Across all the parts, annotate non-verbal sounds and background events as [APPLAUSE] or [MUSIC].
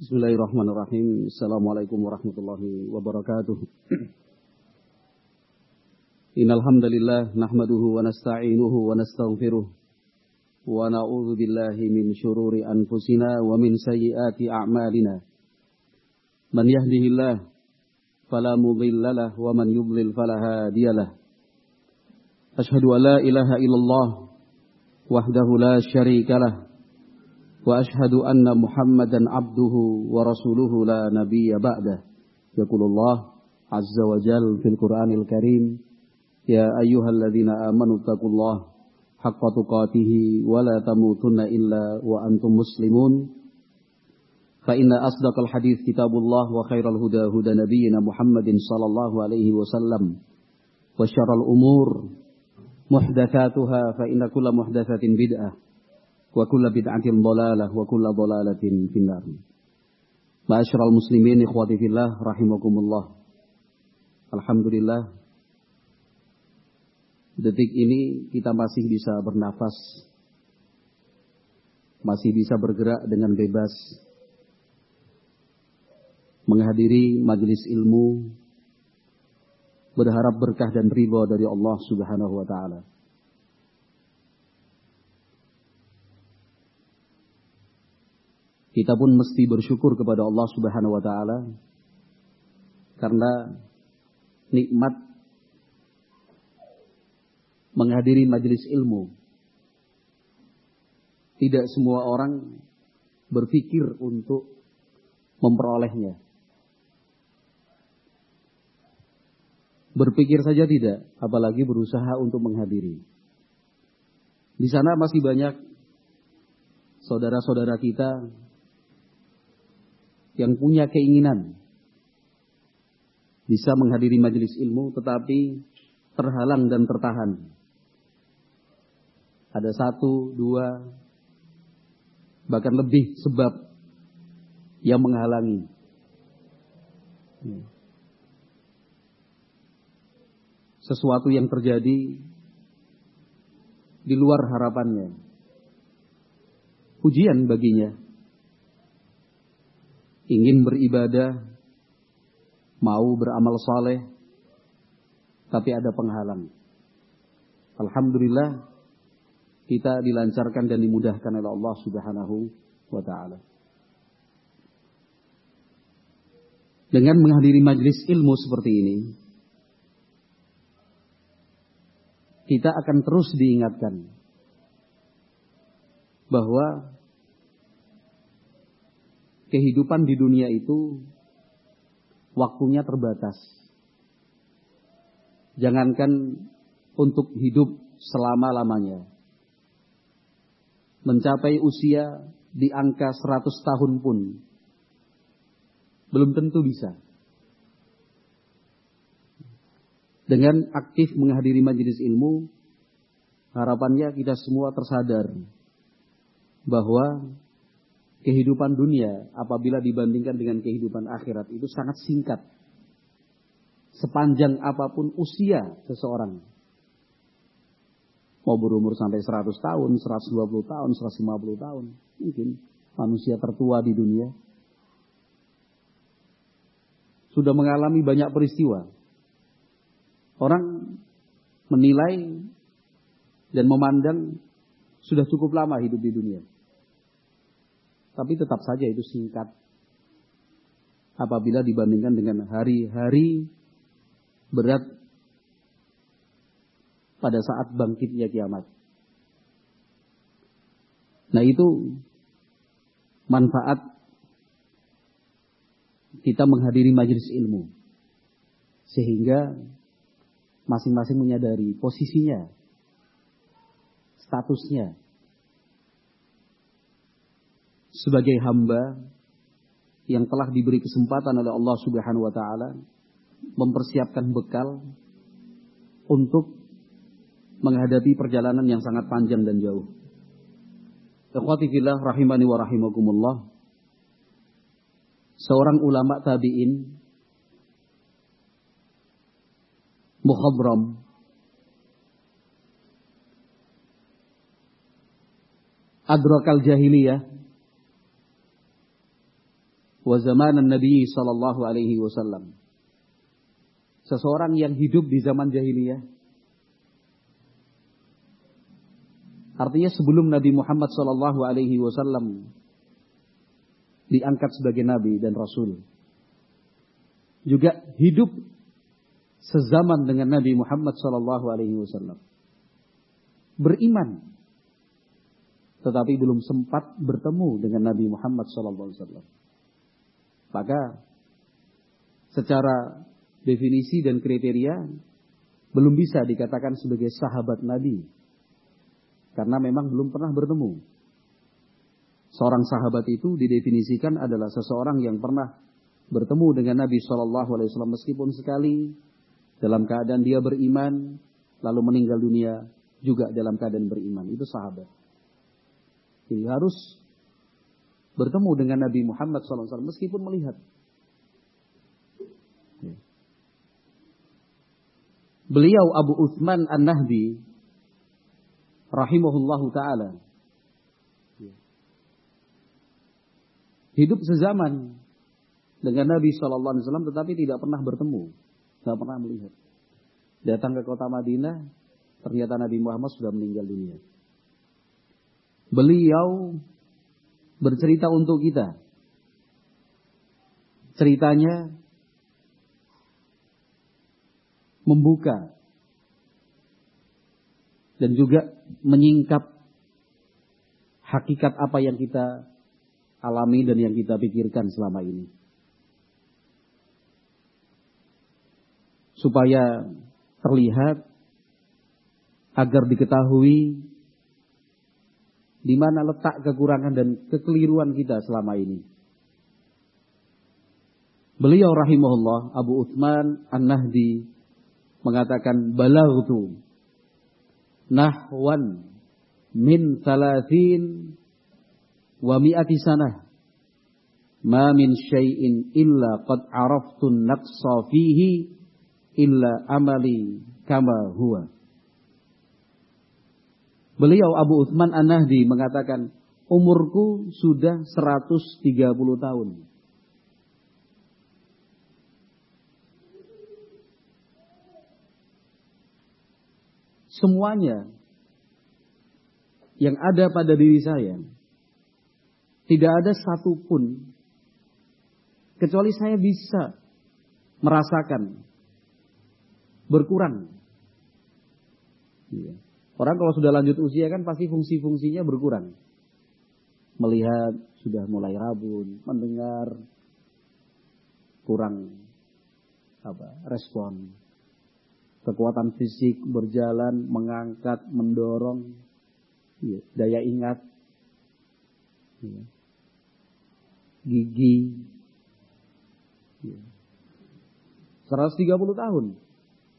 Bismillahirrahmanirrahim. Assalamualaikum warahmatullahi wabarakatuh. Innal hamdalillah nahmaduhu wa nasta'inuhu wa nastaghfiruh wa na'udzu billahi min shururi anfusina wa min sayyiati a'malina. Man yahdihillah fala mudhillalah wa man yudlil fala hadiyalah. Ashhadu an la ilaha illallah wahdahu la syarika وأشهد أن محمدا عبده ورسوله لا نبي بعده. يقول الله عز وجل في القرآن الكريم يا أيها الذين آمنوا اتقوا الله حق تقاته ولا تموتن إلا وأنتم مسلمون. فإن أصدق الحديث كتاب الله وخير الهدى هدى نبينا محمد صلى الله عليه وسلم وشر الأمور محدثاتها فإن كل محدثة بدعة. Wa kulla bid'atin dhalalah wa kulla dhalalatin finnar. Ma'asyiral muslimin ikhwati fillah rahimakumullah. Alhamdulillah detik ini kita masih bisa bernafas. Masih bisa bergerak dengan bebas. Menghadiri majelis ilmu berharap berkah dan ridha dari Allah Subhanahu wa taala. Kita pun mesti bersyukur kepada Allah Subhanahu wa taala karena nikmat menghadiri majelis ilmu. Tidak semua orang berpikir untuk memperolehnya. Berpikir saja tidak, apalagi berusaha untuk menghadiri. Di sana masih banyak saudara-saudara kita yang punya keinginan bisa menghadiri majelis ilmu tetapi terhalang dan tertahan. Ada satu, dua, bahkan lebih sebab yang menghalangi. Sesuatu yang terjadi di luar harapannya. Pujian baginya ingin beribadah, mau beramal saleh, tapi ada penghalang. Alhamdulillah kita dilancarkan dan dimudahkan oleh Allah Subhanahu wa taala. Dengan menghadiri majlis ilmu seperti ini, kita akan terus diingatkan bahwa kehidupan di dunia itu waktunya terbatas. Jangankan untuk hidup selama-lamanya. Mencapai usia di angka 100 tahun pun belum tentu bisa. Dengan aktif menghadiri majelis ilmu, harapannya kita semua tersadar bahwa kehidupan dunia apabila dibandingkan dengan kehidupan akhirat itu sangat singkat. Sepanjang apa pun usia seseorang. Mau berumur sampai 100 tahun, 120 tahun, 150 tahun. Mungkin manusia tertua di dunia. Sudah mengalami banyak peristiwa. Orang menilai dan memandang sudah cukup lama hidup di dunia. Tapi tetap saja itu singkat. Apabila dibandingkan dengan hari-hari berat pada saat bangkitnya kiamat. Nah itu manfaat kita menghadiri majelis ilmu. Sehingga masing-masing menyadari posisinya, statusnya, sebagai hamba yang telah diberi kesempatan oleh Allah Subhanahu wa taala mempersiapkan bekal untuk menghadapi perjalanan yang sangat panjang dan jauh. Ikhwati rahimani wa rahimakumullah. Seorang ulama tabi'in mukhadram adrakal jahiliyah wa zamanan Nabi sallallahu alaihi wasallam. Seseorang yang hidup di zaman jahiliyah. Artinya sebelum Nabi Muhammad sallallahu alaihi wasallam diangkat sebagai nabi dan rasul. Juga hidup sezaman dengan Nabi Muhammad sallallahu alaihi wasallam. Beriman tetapi belum sempat bertemu dengan Nabi Muhammad sallallahu alaihi wasallam. Maka secara definisi dan kriteria belum bisa dikatakan sebagai sahabat Nabi. Karena memang belum pernah bertemu. Seorang sahabat itu didefinisikan adalah seseorang yang pernah bertemu dengan Nabi Shallallahu Alaihi Wasallam meskipun sekali dalam keadaan dia beriman lalu meninggal dunia juga dalam keadaan beriman itu sahabat. Jadi harus bertemu dengan Nabi Muhammad SAW meskipun melihat. Ya. Beliau Abu Uthman An-Nahdi rahimahullahu taala ya. hidup sezaman dengan Nabi Shallallahu Alaihi Wasallam, tetapi tidak pernah bertemu, tidak pernah melihat. Datang ke kota Madinah, ternyata Nabi Muhammad sudah meninggal dunia. Beliau bercerita untuk kita. Ceritanya membuka dan juga menyingkap hakikat apa yang kita alami dan yang kita pikirkan selama ini. Supaya terlihat agar diketahui di mana letak kekurangan dan kekeliruan kita selama ini. Beliau rahimahullah Abu Uthman An-Nahdi mengatakan balaghtu nahwan min thalathin wa mi'ati sanah ma min syai'in illa qad araftu naqsa fihi illa amali kama huwa Beliau Abu Uthman An-Nahdi mengatakan, umurku sudah 130 tahun. Semuanya yang ada pada diri saya, tidak ada satupun kecuali saya bisa merasakan berkurang. Iya. Orang kalau sudah lanjut usia kan pasti fungsi-fungsinya berkurang. Melihat sudah mulai rabun, mendengar kurang apa respon. Kekuatan fisik berjalan, mengangkat, mendorong, ya, daya ingat, ya, gigi, ya. 130 tahun.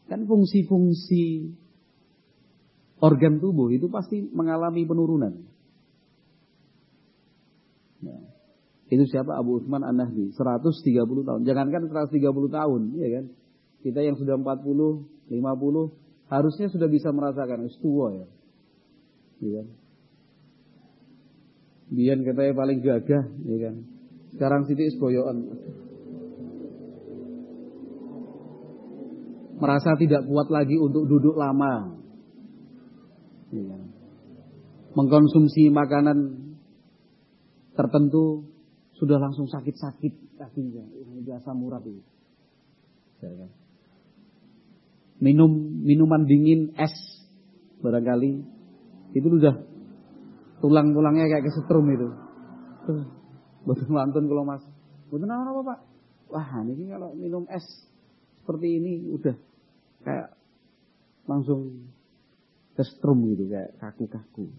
Kan fungsi-fungsi organ tubuh itu pasti mengalami penurunan. Nah, itu siapa Abu Utsman An-Nahdi, 130 tahun. Jangankan 130 tahun, ya kan? Kita yang sudah 40, 50 harusnya sudah bisa merasakan itu tua ya. Ya kan? Biar katanya paling gagah, ya kan? Sekarang siti boyoan. Merasa tidak kuat lagi untuk duduk lama. Ya. Mengkonsumsi makanan tertentu sudah langsung sakit-sakit kakinya. Ini biasa murah itu. Ya, kan? Minum minuman dingin es barangkali itu sudah tulang-tulangnya kayak kesetrum itu. Betul mantun kalau mas, betul apa pak? Wah ini kalau minum es seperti ini udah kayak langsung kestrum gitu kayak kaku-kaku.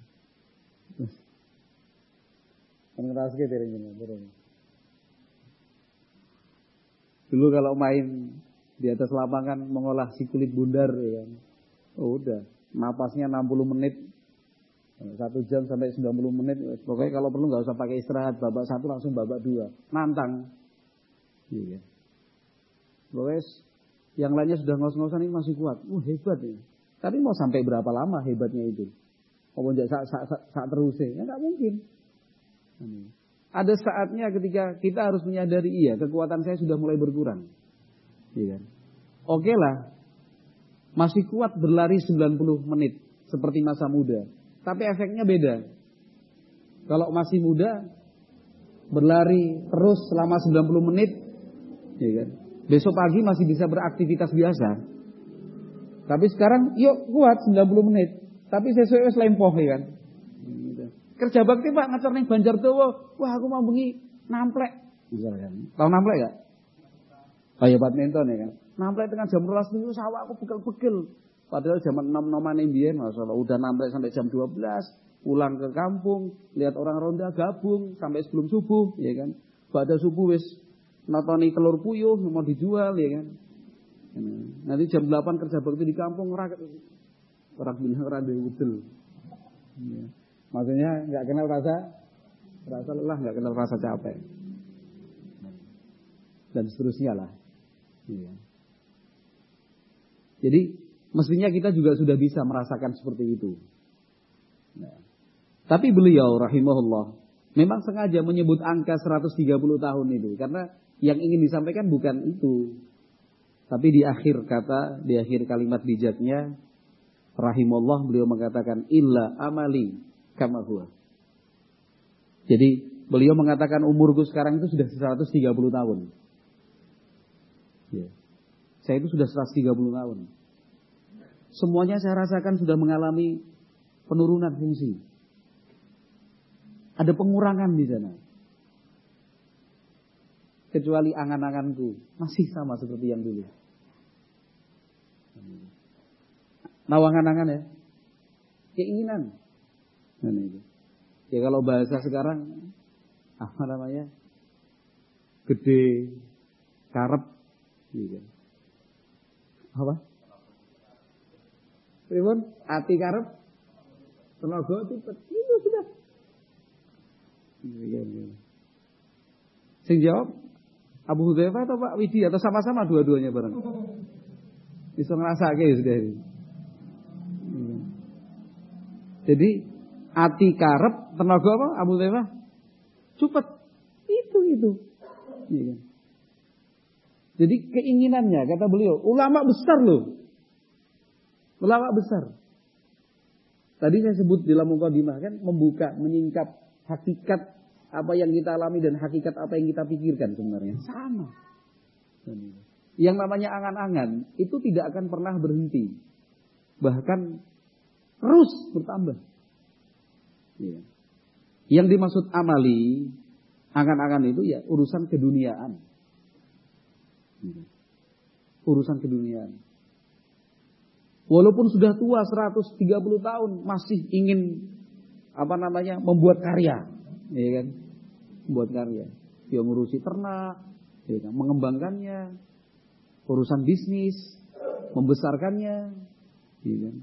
Ngeras gitu Dulu kalau main di atas lapangan mengolah si kulit bundar ya. Oh, udah, napasnya 60 menit. Satu jam sampai 90 menit. Pokoknya kalau perlu nggak usah pakai istirahat. Babak satu langsung babak dua. Nantang. Iya. Pokoknya yang lainnya sudah ngos-ngosan ini masih kuat. Wah hebat ya. Tapi mau sampai berapa lama hebatnya itu? Mau saat, saat, saat, ya nggak mungkin. Ada saatnya ketika kita harus menyadari iya kekuatan saya sudah mulai berkurang. Iya kan? Oke lah, masih kuat berlari 90 menit seperti masa muda. Tapi efeknya beda. Kalau masih muda, berlari terus selama 90 menit, ya kan? besok pagi masih bisa beraktivitas biasa. Tapi sekarang, yuk kuat 90 menit. Tapi sesuai lempoh ya kan. Kerja bakti Pak ngacar ning Banjar Dawa. Wah, aku mau bengi namplek. Misalkan. Tahu namplek gak? Oh ya badminton ya kan. Namplek tengah jam 12 minggu sawah aku pegel-pegel. Padahal zaman 6 noman mbiyen masalah udah namplek sampai jam 12, pulang ke kampung, lihat orang ronda gabung sampai sebelum subuh, ya kan. Pada subuh wis notoni telur puyuh mau dijual ya kan. Nanti jam 8 kerja bakti di kampung orang orang bilang orang udel. Ya. Maksudnya nggak kenal rasa rasa lelah, nggak kenal rasa capek. Dan seterusnya lah. Ya. Jadi mestinya kita juga sudah bisa merasakan seperti itu. Nah. Tapi beliau rahimahullah memang sengaja menyebut angka 130 tahun itu karena yang ingin disampaikan bukan itu. Tapi di akhir kata, di akhir kalimat bijaknya rahimahullah beliau mengatakan illa amali kama huwa. Jadi beliau mengatakan umurku sekarang itu sudah 130 tahun. Ya. Saya itu sudah 130 tahun. Semuanya saya rasakan sudah mengalami penurunan fungsi. Ada pengurangan di sana. Kecuali angan-anganku masih sama seperti yang dulu. Nawangan-angan ya. Keinginan. Nah. Ya kalau bahasa sekarang apa namanya? Gede, karep, gitu. Apa? Pripun? Ati karep, tenaga tipet. Itu sudah. Iya, iya. Sing jawab Abu Hudzaifah atau Pak Widi atau sama-sama dua-duanya bareng. Bisa ngerasa kayak sudah. Iya. Jadi ati karep tenaga apa Abu Dhaifah? Cepet. Itu itu. Iya? Jadi keinginannya kata beliau, ulama besar loh. Ulama besar. Tadi saya sebut di dalam mukadimah kan membuka, menyingkap hakikat apa yang kita alami dan hakikat apa yang kita pikirkan sebenarnya sama. Yang namanya angan-angan itu tidak akan pernah berhenti. Bahkan terus bertambah. Ya. Yang dimaksud amali, angan-angan itu ya urusan keduniaan. Ya. Urusan keduniaan. Walaupun sudah tua 130 tahun masih ingin apa namanya membuat karya, ya kan? Membuat karya. Dia ngurusi ternak, ya kan? mengembangkannya, urusan bisnis, membesarkannya, ya kan?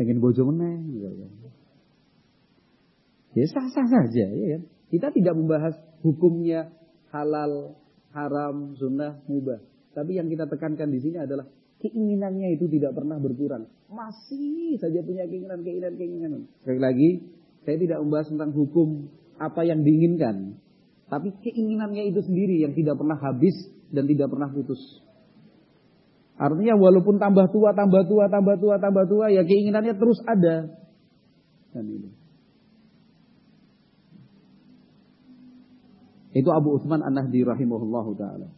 Pengen bojo meneh, ya kan? Ya sah-sah saja, ya? Kita tidak membahas hukumnya halal, haram, sunnah, mubah. Tapi yang kita tekankan di sini adalah keinginannya itu tidak pernah berkurang. Masih saja punya keinginan, keinginan, keinginan. Sekali lagi, saya tidak membahas tentang hukum apa yang diinginkan. Tapi keinginannya itu sendiri yang tidak pernah habis dan tidak pernah putus. Artinya walaupun tambah tua, tambah tua, tambah tua, tambah tua, ya keinginannya terus ada. Dan ini. Itu Abu Utsman An-Nahdi rahimahullah taala.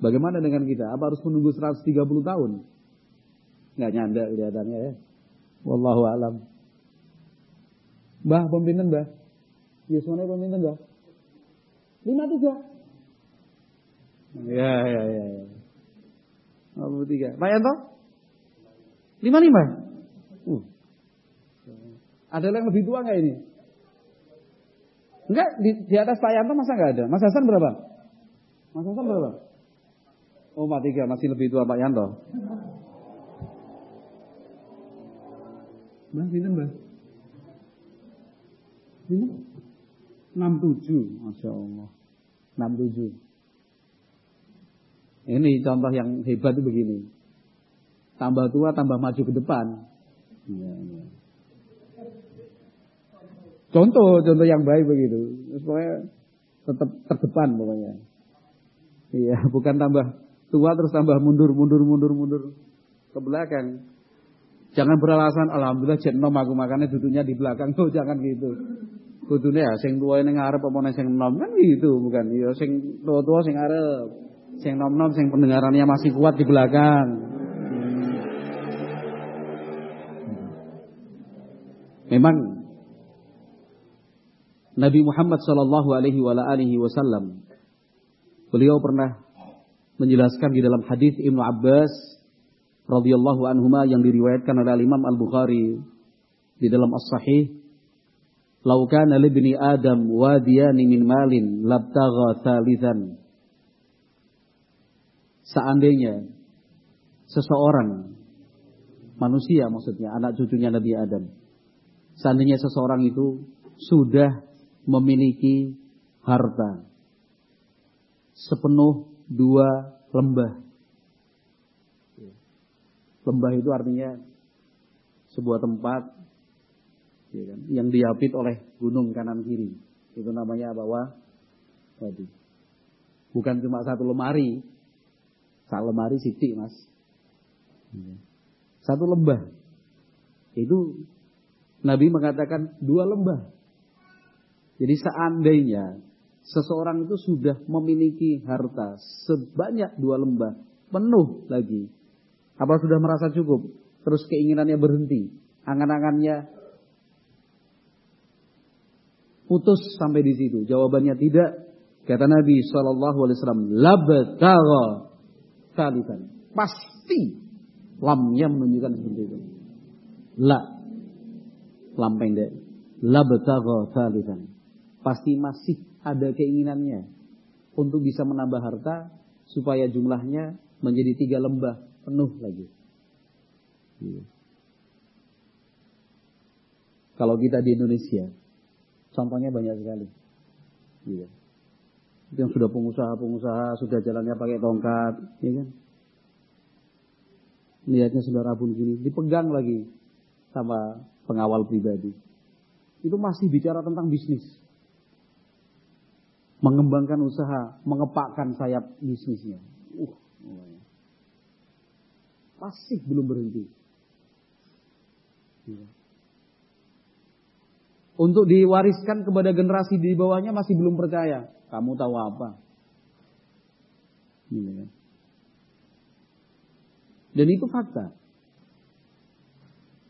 Bagaimana dengan kita? Apa harus menunggu 130 tahun? Nggak nyanda kelihatannya ya. Wallahu alam. Mbah, pemimpinan Mbah. Yusmane pemimpinan Mbah. Lima tiga. Ya, ya, ya. ya. Lima tiga. Pak Yanto? Lima lima. Uh. Ada yang lebih tua nggak ini? Enggak, di, di atas Pak Yanto masa enggak ada? Mas Hasan berapa? Mas Hasan berapa? Oh, Pak Tiga, masih lebih tua Pak Yanto. Mbak, ini Mbak. Ini 67, Masya Allah. 67. Ini contoh yang hebat begini. Tambah tua, tambah maju ke depan. Ya, ya. Contoh, contoh yang baik begitu. Supaya tetap terdepan pokoknya. Iya, [LAUGHS] bukan tambah tua terus tambah mundur, mundur, mundur, mundur ke belakang. Jangan beralasan, alhamdulillah jet nom aku makannya duduknya di belakang. [LAUGHS] Tuh jangan gitu. Kudune ya sing tuwa ning ngarep apa ning sing nom kan gitu bukan. Ya sing tua-tua sing ngarep. Sing nom-nom sing pendengarannya masih kuat di belakang. Memang Nabi Muhammad sallallahu alaihi wasallam beliau pernah menjelaskan di dalam hadis Ibnu Abbas radhiyallahu anhuma yang diriwayatkan oleh Imam Al-Bukhari di dalam As-Sahih Lau kana libni Adam wadiyani min malin labtagha thalithan. Seandainya seseorang manusia maksudnya anak cucunya Nabi Adam. Seandainya seseorang itu sudah memiliki harta sepenuh dua lembah. Lembah itu artinya sebuah tempat ya kan, yang diapit oleh gunung kanan kiri. Itu namanya bawah Wadi. Bukan cuma satu lemari, satu lemari siti mas. Ya. Satu lembah. Itu Nabi mengatakan dua lembah. Jadi seandainya seseorang itu sudah memiliki harta sebanyak dua lembah, penuh lagi. Apa sudah merasa cukup? Terus keinginannya berhenti. Angan-angannya putus sampai di situ? Jawabannya tidak. Kata Nabi Shallallahu Alaihi Wasallam, labtara salisan. Pasti lamnya menunjukkan seperti itu. La, lam pendek. Labtara salisan. Pasti masih ada keinginannya untuk bisa menambah harta supaya jumlahnya menjadi tiga lembah penuh lagi. Iya. Kalau kita di Indonesia, Contohnya banyak sekali. Iya. Yang sudah pengusaha-pengusaha, sudah jalannya pakai tongkat, ya kan? Lihatnya sudah rabun gini, dipegang lagi sama pengawal pribadi. Itu masih bicara tentang bisnis. Mengembangkan usaha, mengepakkan sayap bisnisnya. Uh, masih belum berhenti. Ya untuk diwariskan kepada generasi di bawahnya masih belum percaya. Kamu tahu apa? Kan? Dan itu fakta.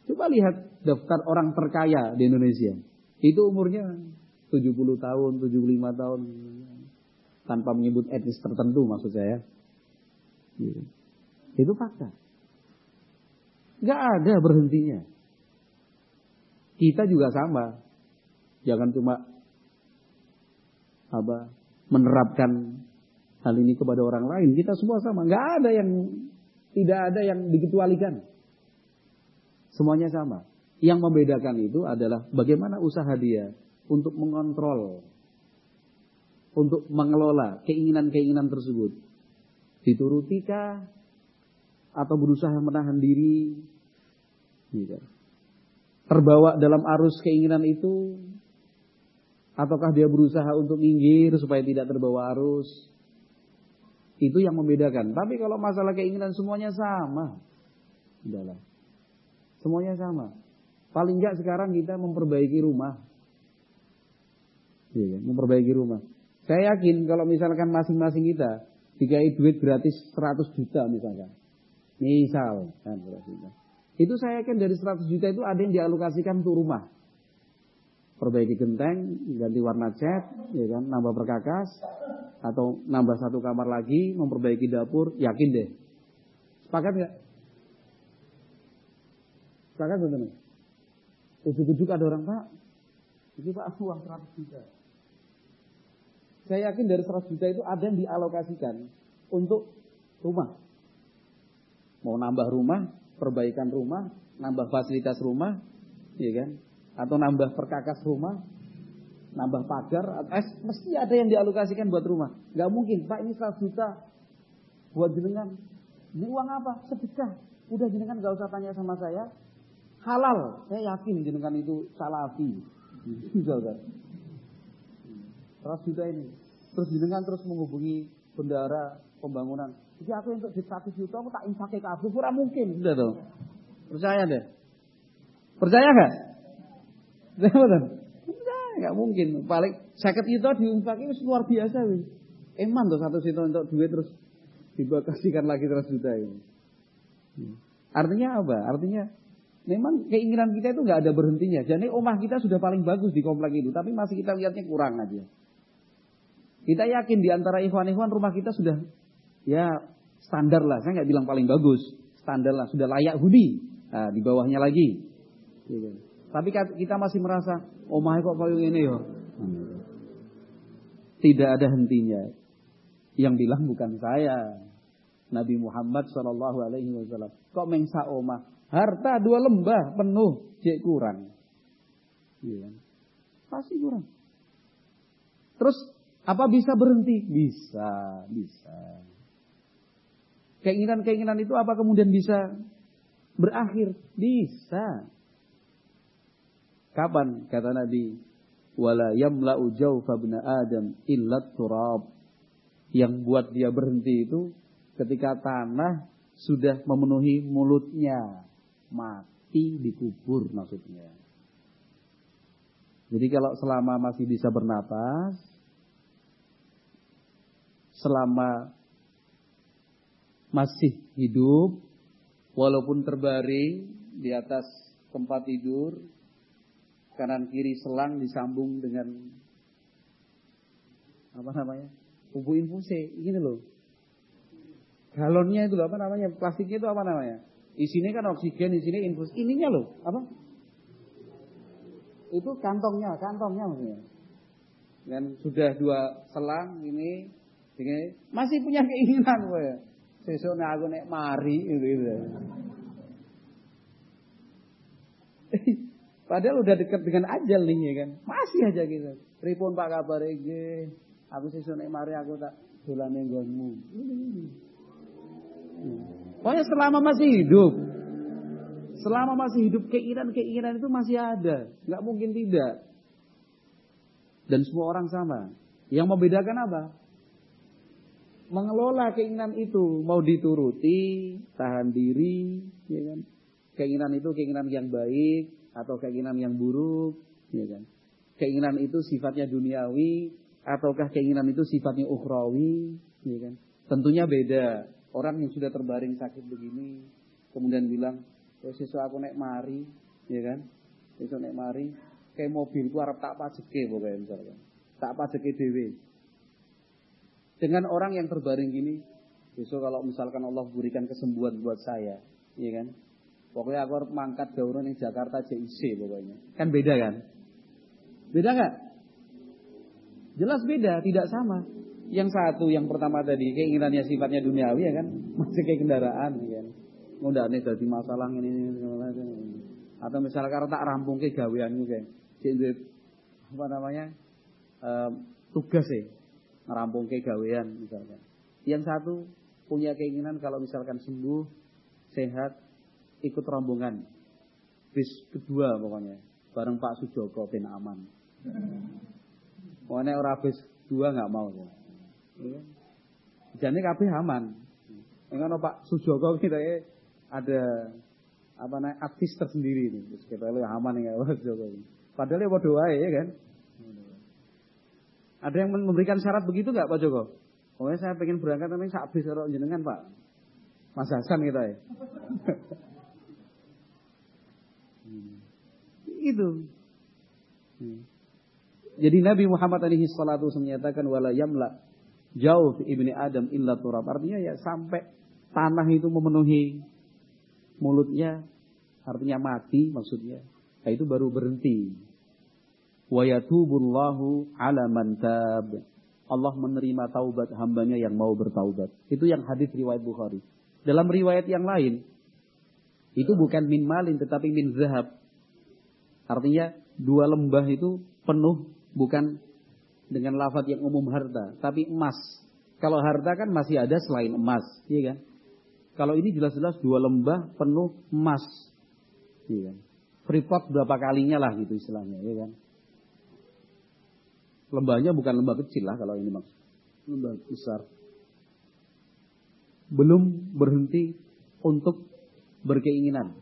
Coba lihat daftar orang terkaya di Indonesia. Itu umurnya 70 tahun, 75 tahun. Tanpa menyebut etnis tertentu maksud saya. Gitu. Itu fakta. Gak ada berhentinya. Kita juga sama. Jangan cuma apa menerapkan hal ini kepada orang lain. Kita semua sama. Nggak ada yang tidak ada yang dikecualikan. Semuanya sama. Yang membedakan itu adalah bagaimana usaha dia untuk mengontrol, untuk mengelola keinginan-keinginan tersebut. Diturutikah atau berusaha menahan diri? Gitu. Terbawa dalam arus keinginan itu Ataukah dia berusaha untuk minggir supaya tidak terbawa arus? Itu yang membedakan. Tapi kalau masalah keinginan semuanya sama. Udahlah. Semuanya sama. Paling enggak sekarang kita memperbaiki rumah. Iya, kan? memperbaiki rumah. Saya yakin kalau misalkan masing-masing kita dikai duit gratis 100 juta misalkan. Misal, kan, itu saya yakin dari 100 juta itu ada yang dialokasikan untuk rumah perbaiki genteng, ganti warna cat, ya kan, nambah perkakas, atau nambah satu kamar lagi, memperbaiki dapur, yakin deh. Sepakat nggak? Sepakat betul Ujuk-ujuk ada orang pak, itu pak uang 100 juta. Saya yakin dari 100 juta itu ada yang dialokasikan untuk rumah. Mau nambah rumah, perbaikan rumah, nambah fasilitas rumah, ya kan? Atau nambah perkakas rumah, nambah pagar, eh, mesti ada yang dialokasikan buat rumah. Gak mungkin, Pak ini 100 juta buat jenengan. Ini uang apa? Sedekah. Udah jenengan gak usah tanya sama saya. Halal. Saya yakin jenengan itu salafi. [LAUGHS] Misalkan. 100 juta ini. Terus jenengan terus menghubungi bendara pembangunan. Jadi aku untuk di 100 juta aku tak infake kabeh ora mungkin. Sudah tuh. Percaya deh. Percaya enggak? Enggak, enggak mungkin. Paling sakit itu diinfak itu luar biasa wis. Eman tuh satu situ untuk duit terus dibakasikan lagi terus juta ini. Artinya apa? Artinya memang keinginan kita itu nggak ada berhentinya. Jadi omah kita sudah paling bagus di komplek itu, tapi masih kita lihatnya kurang aja. Kita yakin di antara ikhwan-ikhwan rumah kita sudah ya standar lah. Saya nggak bilang paling bagus, standar lah, sudah layak huni. Nah, di bawahnya lagi. Gitu. Tapi kita masih merasa, omah kok kayak ini ya. Tidak ada hentinya. Yang bilang bukan saya. Nabi Muhammad Shallallahu Alaihi Wasallam. Kok mengsa omah? Harta dua lembah penuh, cek kurang. Iya. Pasti kurang. Terus apa bisa berhenti? Bisa, bisa. Keinginan-keinginan itu apa kemudian bisa berakhir? Bisa. Kapan kata Nabi? Wala yamla'u jawfa Adam illat turab. Yang buat dia berhenti itu ketika tanah sudah memenuhi mulutnya, mati dikubur maksudnya. Jadi kalau selama masih bisa bernapas, selama masih hidup, walaupun terbaring di atas tempat tidur, kanan kiri selang disambung dengan apa namanya? Kubu infuse, ini loh. Galonnya itu apa namanya? Plastiknya itu apa namanya? Isinya kan oksigen, isinya infus. Ininya loh, apa? Itu kantongnya, kantongnya maksudnya. Dan sudah dua selang ini, ini masih punya keinginan gue. Sesuk aku naik mari gitu, gitu. Padahal udah dekat dengan ajal nih ya kan. Masih aja gitu. Pripun Pak kabar iki? Aku sesuk naik mari aku tak dolane nggonmu. Pokoknya selama masih hidup. Selama masih hidup keinginan-keinginan itu masih ada. Nggak mungkin tidak. Dan semua orang sama. Yang membedakan apa? Mengelola keinginan itu. Mau dituruti, tahan diri. Ya kan? Keinginan itu keinginan yang baik. Atau keinginan yang buruk. Ya kan? Keinginan itu sifatnya duniawi. Ataukah keinginan itu sifatnya ukhrawi. Ya kan? Tentunya beda. Orang yang sudah terbaring sakit begini, kemudian bilang, ya sesuk aku naik mari, ya kan? Sesuk naik mari, kayak mobilku harap tak pajeke pokoknya misalkan. Tak pajeke dewe. Dengan orang yang terbaring gini, besok kalau misalkan Allah berikan kesembuhan buat saya, ya kan? Pokoknya aku harus mangkat gauran yang Jakarta JIC pokoknya. Kan beda kan? Beda nggak? Jelas beda, tidak sama. Yang satu yang pertama tadi keinginannya sifatnya duniawi ya kan, [LAUGHS] masih kayak kendaraan ya kan. nih jadi masalah ini ini Atau misalnya karena tak rampung ke gawean juga. Cek apa namanya? E, tugas ya. Ngerampung ke gawean misalkan. Yang satu punya keinginan kalau misalkan sembuh, sehat, ikut rombongan. Bis kedua pokoknya. Bareng Pak Sujoko bin Aman. Pokoknya orang bis dua nggak mau. Ya. Jadi kabeh aman. Enggak Pak Sujoko [LAUGHS] kita ya ada apa namanya artis tersendiri ini. Terus kita lihat aman ya Pak Sujoko. Padahal ya bodoh ya kan. Ada yang memberikan syarat begitu nggak Pak Joko? Pokoknya saya pengen berangkat tapi habis kalau jenengan Pak. Mas Hasan kita ya. Itu. Hmm. Jadi Nabi Muhammad alaihi salatu menyatakan wala yamla jauh ibni Adam illa turab. Artinya ya sampai tanah itu memenuhi mulutnya, artinya mati maksudnya. Nah, itu baru berhenti. Wa yatubullahu ala man tab. Allah menerima taubat hambanya yang mau bertaubat. Itu yang hadis riwayat Bukhari. Dalam riwayat yang lain, itu bukan min malin tetapi min zahab. Artinya dua lembah itu penuh bukan dengan lafaz yang umum harta, tapi emas. Kalau harta kan masih ada selain emas, iya kan? Kalau ini jelas-jelas dua lembah penuh emas, iya kan? Freeport berapa kalinya lah gitu istilahnya, iya kan? Lembahnya bukan lembah kecil lah kalau ini maksud. Lembah besar. Belum berhenti untuk berkeinginan.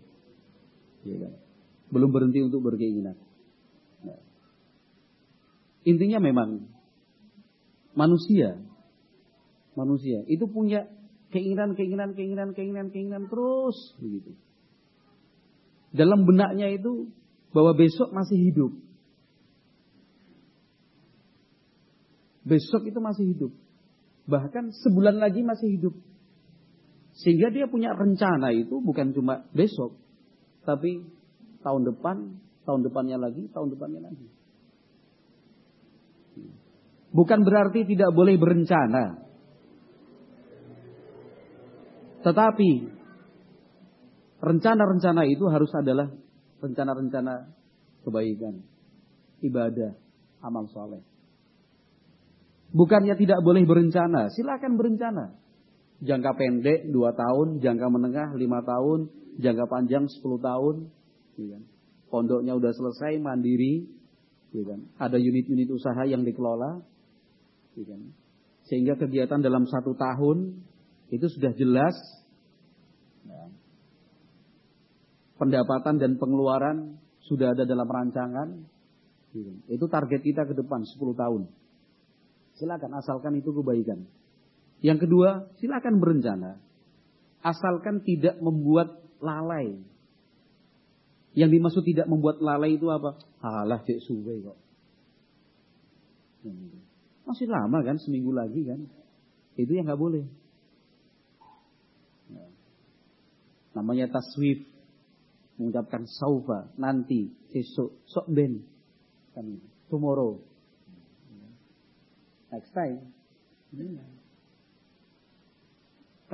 Ya kan? Belum berhenti untuk berkeinginan. Nah. Intinya memang manusia manusia itu punya keinginan, keinginan, keinginan, keinginan, keinginan terus begitu. Dalam benaknya itu bahwa besok masih hidup. Besok itu masih hidup. Bahkan sebulan lagi masih hidup. Sehingga dia punya rencana itu bukan cuma besok. Tapi tahun depan, tahun depannya lagi, tahun depannya lagi. Bukan berarti tidak boleh berencana. Tetapi rencana-rencana itu harus adalah rencana-rencana kebaikan, ibadah, amal soleh. Bukannya tidak boleh berencana, silakan berencana. Jangka pendek dua tahun, jangka menengah lima tahun, jangka panjang sepuluh tahun. Iya kan? Pondoknya udah selesai, mandiri. Iya kan? Ada unit-unit usaha yang dikelola. Iya kan? Sehingga kegiatan dalam satu tahun itu sudah jelas ya. pendapatan dan pengeluaran sudah ada dalam rancangan. Itu target kita ke depan 10 tahun. Silakan asalkan itu kebaikan. Yang kedua, silakan berencana. Asalkan tidak membuat lalai. Yang dimaksud tidak membuat lalai itu apa? Halah cek suwe kok. Masih lama kan, seminggu lagi kan. Itu yang nggak boleh. Namanya taswif. Mengucapkan saufa, nanti, besok, sok ben. Kan tomorrow. Next time.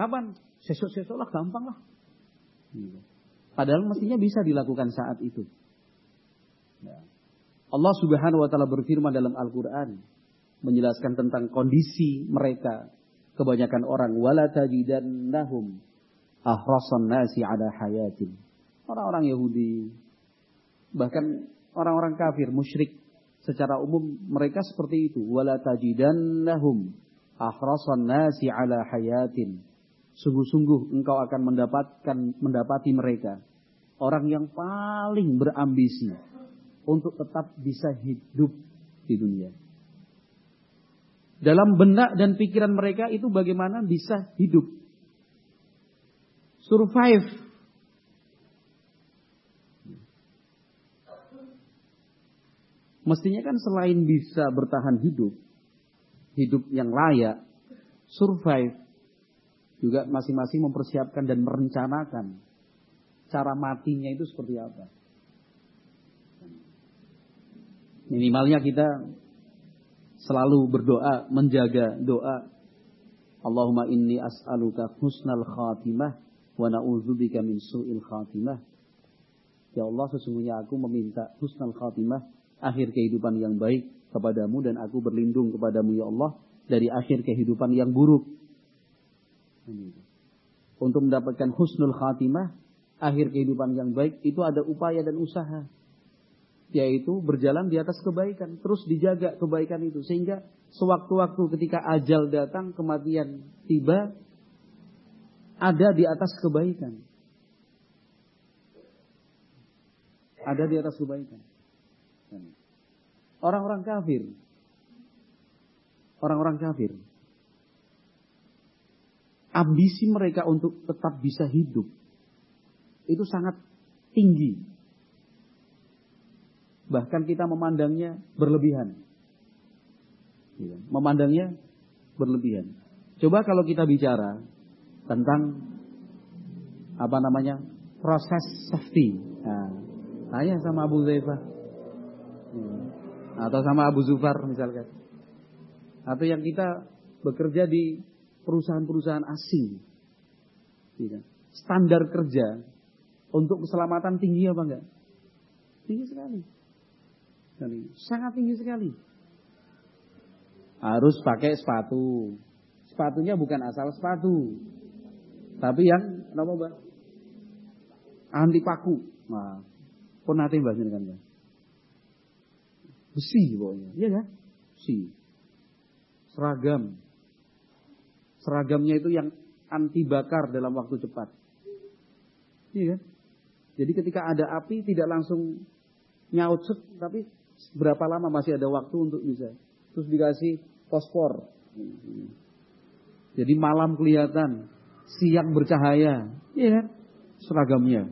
Kapan? Sesok-sesok lah, gampang lah. Padahal mestinya bisa dilakukan saat itu. Allah subhanahu wa ta'ala berfirman dalam Al-Quran. Menjelaskan tentang kondisi mereka. Kebanyakan orang. Wala tajidannahum ahrasan nasi ada hayatin. Orang-orang Yahudi, bahkan orang-orang kafir, musyrik, secara umum mereka seperti itu. Wala tajidannahum ahrasan nasi ala hayatin. Sungguh-sungguh engkau akan mendapatkan mendapati mereka orang yang paling berambisi untuk tetap bisa hidup di dunia. Dalam benak dan pikiran mereka itu bagaimana bisa hidup survive. Mestinya kan selain bisa bertahan hidup, hidup yang layak, survive, juga masing-masing mempersiapkan dan merencanakan cara matinya itu seperti apa. Minimalnya kita selalu berdoa, menjaga doa. Allahumma inni as'aluka husnal khatimah wa na'udzubika min su'il khatimah. Ya Allah, sesungguhnya aku meminta husnul khatimah, akhir kehidupan yang baik kepadamu dan aku berlindung kepadamu ya Allah dari akhir kehidupan yang buruk. Untuk mendapatkan husnul khatimah, akhir kehidupan yang baik itu ada upaya dan usaha. Yaitu berjalan di atas kebaikan, terus dijaga kebaikan itu sehingga sewaktu-waktu ketika ajal datang, kematian tiba, ada di atas kebaikan. Ada di atas kebaikan. Orang-orang kafir. Orang-orang kafir. Ambisi mereka untuk tetap bisa hidup. Itu sangat tinggi. Bahkan kita memandangnya berlebihan. Iya, memandangnya berlebihan. Coba kalau kita bicara tentang apa namanya proses safety. Nah, tanya sama Abu Zaifah hmm. atau sama Abu Zufar misalkan, atau yang kita bekerja di perusahaan-perusahaan asing, iya. standar kerja untuk keselamatan tinggi apa enggak? Tinggi sekali. Sangat tinggi sekali. Harus pakai sepatu. Sepatunya bukan asal sepatu. Tapi yang apa mbak? Anti paku. Nah, pun nanti mbak kan. Besi pokoknya, iya kan? Si. Seragam. Seragamnya itu yang anti bakar dalam waktu cepat. Iya kan? Jadi ketika ada api tidak langsung nyaut set, tapi berapa lama masih ada waktu untuk bisa. Terus dikasih fosfor. Jadi malam kelihatan, siang bercahaya. Iya kan? Seragamnya.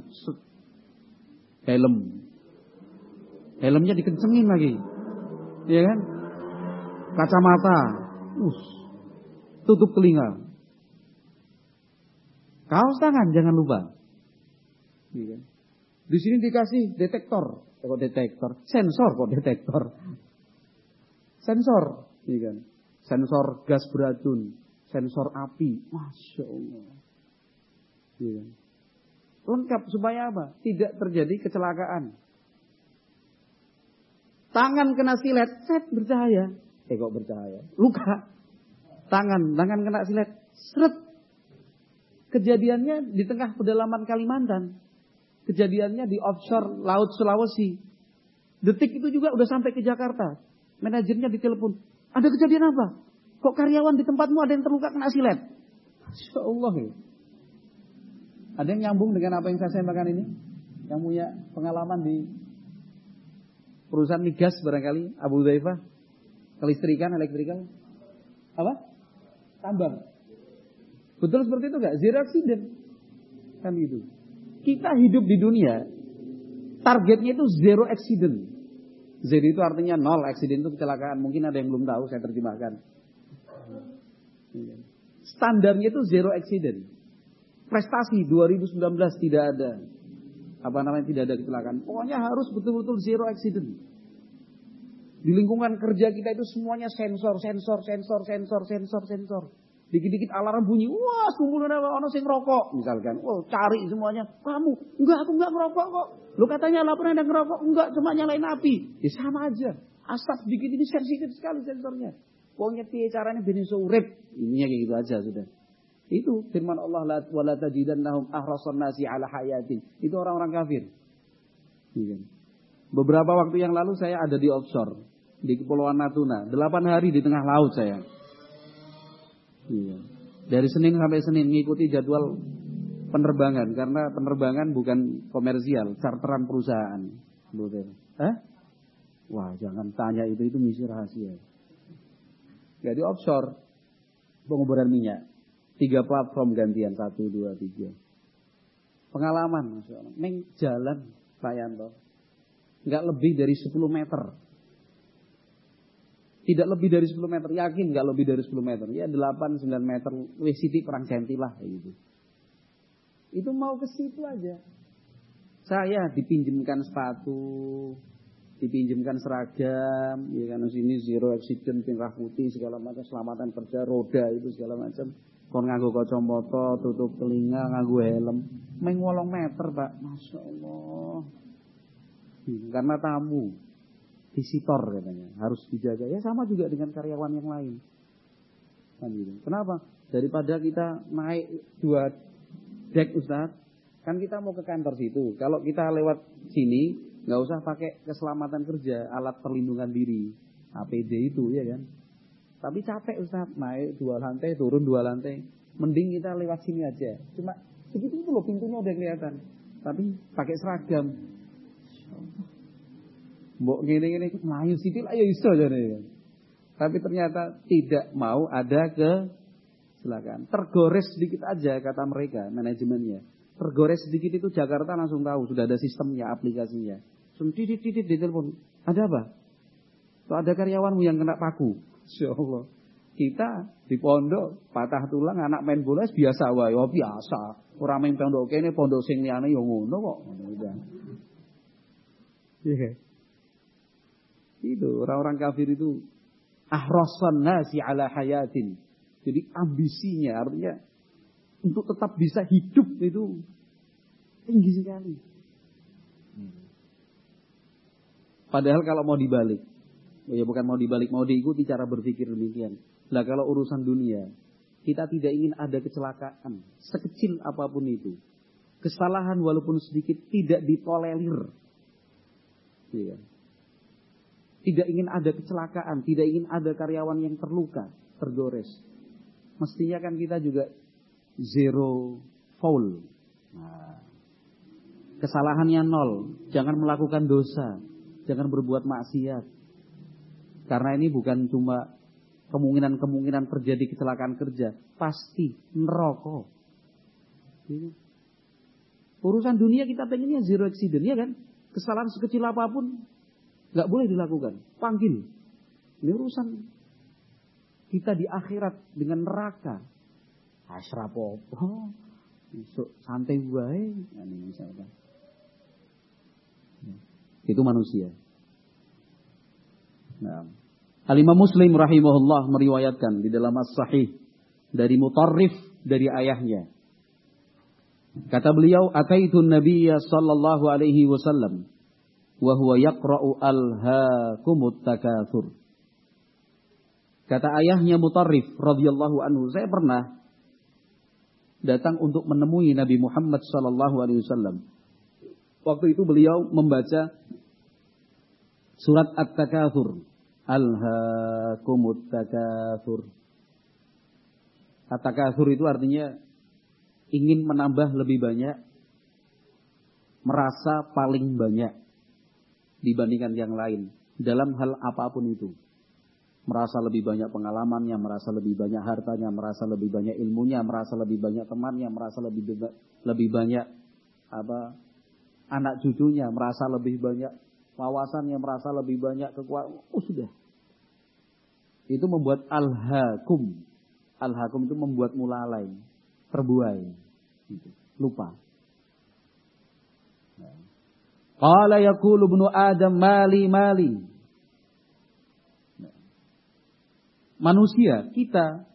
Helm. Helmnya dikencengin lagi. Iya kan? Kacamata. Us. Tutup telinga. Kaos tangan jangan lupa. Iya kan? Di sini dikasih detektor. Eh, kok detektor? Sensor kok detektor. Sensor. Iya kan? Sensor gas beracun. Sensor api. Masya Allah. Iya kan? Lengkap supaya apa? Tidak terjadi kecelakaan. Tangan kena silet, set bercahaya. Eh kok bercahaya? Luka. Tangan, tangan kena silet, seret. Kejadiannya di tengah pedalaman Kalimantan. Kejadiannya di offshore Laut Sulawesi. Detik itu juga udah sampai ke Jakarta. Manajernya ditelepon. Ada kejadian apa? Kok karyawan di tempatmu ada yang terluka kena silet? Masya Allah ya. Ada yang nyambung dengan apa yang saya sampaikan ini? Yang punya pengalaman di perusahaan migas barangkali Abu Dhaifah kelistrikan elektrikal apa tambang. Betul seperti itu nggak? Zero accident. Kan gitu. Kita hidup di dunia targetnya itu zero accident. Zero itu artinya nol accident itu kecelakaan. Mungkin ada yang belum tahu saya terjemahkan. Standarnya itu zero accident. Prestasi 2019 tidak ada. Apa namanya tidak ada kecelakaan. Pokoknya harus betul-betul zero accident. Di lingkungan kerja kita itu semuanya sensor, sensor, sensor, sensor, sensor, sensor. Dikit-dikit alarm bunyi, wah kumpulan apa orang sing rokok misalkan. Wah, cari semuanya. Kamu, enggak aku enggak ngerokok kok. Lu katanya laporan ada ngerokok, enggak cuma nyalain api. Ya sama aja. Asap sedikit ini sensitif sekali sensornya. Pokoknya tiap caranya bikin urip. Ininya kayak gitu aja sudah. Itu firman Allah wala tajidannahum ahrasan nasi ala hayatin. Itu orang-orang kafir. Iya. Beberapa waktu yang lalu saya ada di offshore di Kepulauan Natuna. Delapan hari di tengah laut saya. Iya. Dari Senin sampai Senin mengikuti jadwal penerbangan karena penerbangan bukan komersial, charteran perusahaan. Eh? Wah, jangan tanya itu itu misi rahasia. Jadi offshore penguburan minyak. Tiga platform gantian, satu, dua, tiga. Pengalaman, Masya Allah. Neng jalan, Pak Yanto. Nggak lebih dari 10 meter. Tidak lebih dari 10 meter, yakin nggak lebih dari 10 meter. Ya 8, 9 meter, wih siti perang centi lah. Gitu. Itu mau ke situ aja. Saya dipinjemkan sepatu, dipinjamkan seragam, ya kan sini zero accident, pinrah putih segala macam, selamatan kerja, roda itu segala macam kon nganggo kacamata, tutup telinga, nganggo helm, meng 8 meter, Pak. Masya Allah. Karena tamu visitor katanya, harus dijaga. Ya sama juga dengan karyawan yang lain. Kan gitu. Kenapa? Daripada kita naik dua deck Ustaz, kan kita mau ke kantor situ. Kalau kita lewat sini, nggak usah pakai keselamatan kerja, alat perlindungan diri, APD itu ya kan. Tapi capek Ustaz, naik dua lantai, turun dua lantai. Mending kita lewat sini aja. Cuma segitu itu loh pintunya udah kelihatan. Tapi pakai seragam. Mbok gini-gini melayu sipil ayo iso jadi. Tapi ternyata tidak mau ada ke silakan. Tergores sedikit aja kata mereka manajemennya. Tergores sedikit itu Jakarta langsung tahu sudah ada sistemnya, aplikasinya. Langsung titit di telepon. Ada apa? Tuh ada karyawanmu yang kena paku. Insya Allah. Kita di pondok patah tulang anak main bola biasa wae, oh biasa. Orang main pondok kene pondok sing liyane yo ngono kok. Iya. Itu orang-orang kafir itu ahrasan nasi ala hayatin. Jadi ambisinya artinya untuk tetap bisa hidup itu tinggi sekali. Padahal kalau mau dibalik, Ya bukan mau dibalik, mau diikuti cara berpikir demikian. Nah kalau urusan dunia, kita tidak ingin ada kecelakaan. Sekecil apa pun itu. Kesalahan walaupun sedikit tidak ditolerir. Ya. Tidak ingin ada kecelakaan, tidak ingin ada karyawan yang terluka, tergores. Mestinya kan kita juga zero foul. Nah, kesalahannya nol. Jangan melakukan dosa. Jangan berbuat maksiat. Karena ini bukan cuma kemungkinan-kemungkinan terjadi kecelakaan kerja. Pasti neraka. Gitu. Urusan dunia kita pengennya zero accident, ya kan? Kesalahan sekecil apa pun nggak boleh dilakukan. Panggil. Ini urusan kita di akhirat dengan neraka. Asrapopo. Besok santai. Nah, misalkan. Itu manusia. Nah. Al-Imam Muslim rahimahullah meriwayatkan di dalam As-Sahih dari Mutarrif dari ayahnya. Kata beliau, "Ataitu Nabiyya sallallahu alaihi wasallam wa huwa yaqra'u alhaakumut takatsur." Kata ayahnya Mutarrif radhiyallahu anhu, saya pernah datang untuk menemui Nabi Muhammad sallallahu alaihi wasallam. Waktu itu beliau membaca surat At-Takatsur. Alhaakumut takatsur. At-Takatsur itu artinya ingin menambah lebih banyak, merasa paling banyak dibandingkan yang lain dalam hal apa pun itu. Merasa lebih banyak pengalamannya, merasa lebih banyak hartanya, merasa lebih banyak ilmunya, merasa lebih banyak temannya, merasa lebih lebih banyak apa anak cucunya, merasa lebih banyak wawasannya merasa lebih banyak kekuatan. Oh sudah. Itu membuat al-hakum. Al-hakum itu membuat mulalai. Terbuai. Gitu. Lupa. Qala yakulu ibnu Adam mali mali. Manusia, kita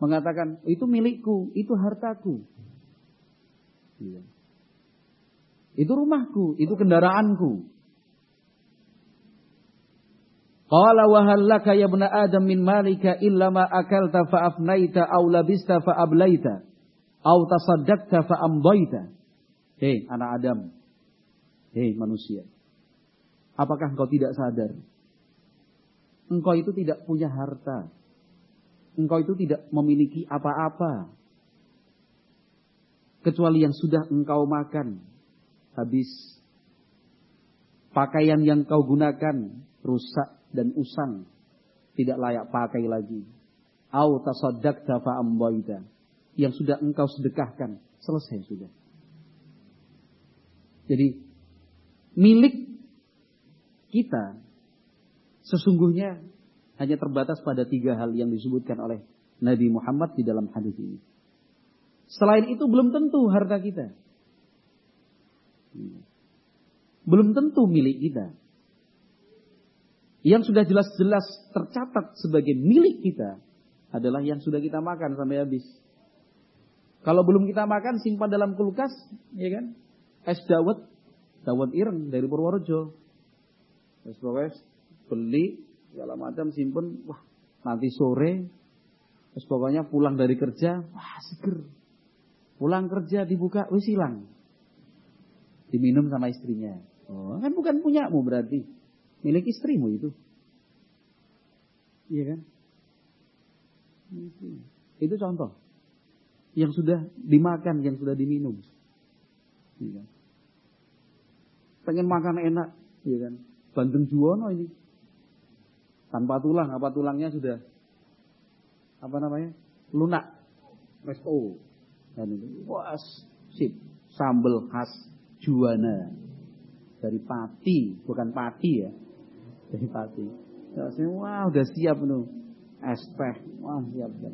mengatakan itu milikku, itu hartaku. Iya. Itu rumahku, itu kendaraanku. Qala wa hal laka ya ibn Adam min malika illa ma akalta fa afnaita aw labista fa ablaita aw tasaddaqta fa amdaita. Hei anak Adam. Hei manusia. Apakah engkau tidak sadar? Engkau itu tidak punya harta. Engkau itu tidak memiliki apa-apa. Kecuali yang sudah engkau makan. Habis. Pakaian yang kau gunakan rusak dan usang tidak layak pakai lagi. Au tasaddaqta fa ambaita. Yang sudah engkau sedekahkan, selesai sudah. Jadi milik kita sesungguhnya hanya terbatas pada tiga hal yang disebutkan oleh Nabi Muhammad di dalam hadis ini. Selain itu belum tentu harta kita. Belum tentu milik kita yang sudah jelas-jelas tercatat sebagai milik kita adalah yang sudah kita makan sampai habis. Kalau belum kita makan simpan dalam kulkas, ya kan? Es dawet, dawet ireng dari Purworejo. Es beli segala macam simpen, wah nanti sore es pokoknya pulang dari kerja, wah seger. Pulang kerja dibuka, wis hilang. Diminum sama istrinya. Oh, kan bukan punyamu berarti milik istrimu itu. Iya kan? Itu contoh. Yang sudah dimakan, yang sudah diminum. Iya kan? Pengen makan enak, iya kan? Bandeng Juwono ini. Tanpa tulang, apa tulangnya sudah apa namanya? Lunak. Resto. Dan itu. Sip. Sambal khas Juwana. Dari pati, bukan pati ya dari pati. Ya, wah udah siap nu. Es. Wah siap. siap.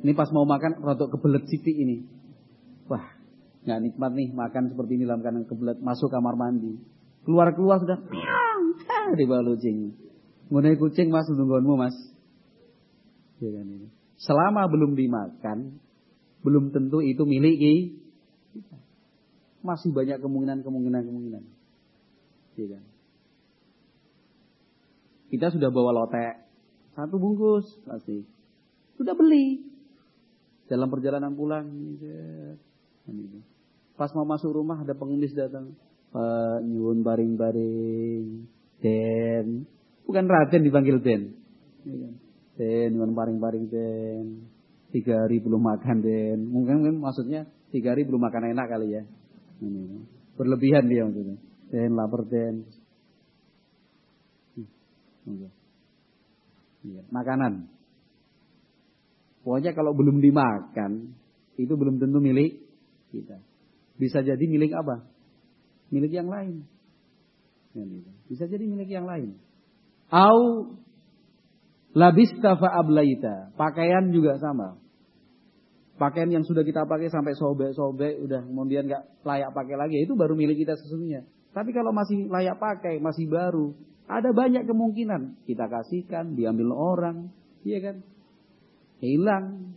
Ini pas mau makan rotok kebelet siti ini. Wah, nggak nikmat nih makan seperti ini dalam keadaan kebelet. Masuk kamar mandi. Keluar-keluar sudah di bawah kucing. Mengenai kucing mas nungguanmu mas. Ya kan. Selama belum dimakan, belum tentu itu milik kita. Masih banyak kemungkinan-kemungkinan kemungkinan. Iya kan? Kita sudah bawa lotek satu bungkus pasti. Sudah beli. Dalam perjalanan pulang, kan pas mau masuk rumah ada pengemis datang. Pak nyuwun baring-baring. Den. Bukan Raden dipanggil Den. Iya kan? Den, nyuwun baring-baring Den. Tiga hari belum makan Den. Mungkin kan maksudnya tiga hari belum makan enak kali ya. Berlebihan dia maksudnya. Den, lapar Den. Iya. Makanan. Pokoknya kalau belum dimakan, itu belum tentu milik kita. Bisa jadi milik apa? Milik yang lain. Bisa jadi milik yang lain. Au labista ablaita. Pakaian juga sama. Pakaian yang sudah kita pakai sampai sobek-sobek, udah kemudian nggak layak pakai lagi, itu baru milik kita sesungguhnya. Tapi kalau masih layak pakai, masih baru, ada banyak kemungkinan kita kasihkan, diambil orang, iya kan? Hilang.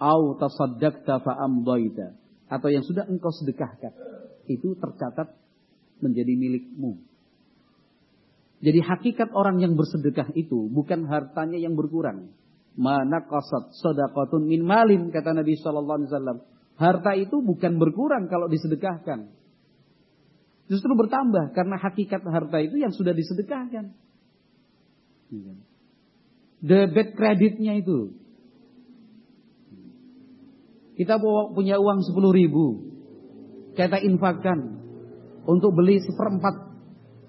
Au tasaddaqta fa amdaita atau yang sudah engkau sedekahkan itu tercatat menjadi milikmu. Jadi hakikat orang yang bersedekah itu bukan hartanya yang berkurang. Mana qasat sadaqatun min malin kata Nabi sallallahu alaihi wasallam. Harta itu bukan berkurang kalau disedekahkan. Justru bertambah karena hakikat harta itu yang sudah disedekahkan. Debit kreditnya itu kita punya uang 10 ribu. Kita infakkan untuk beli seperempat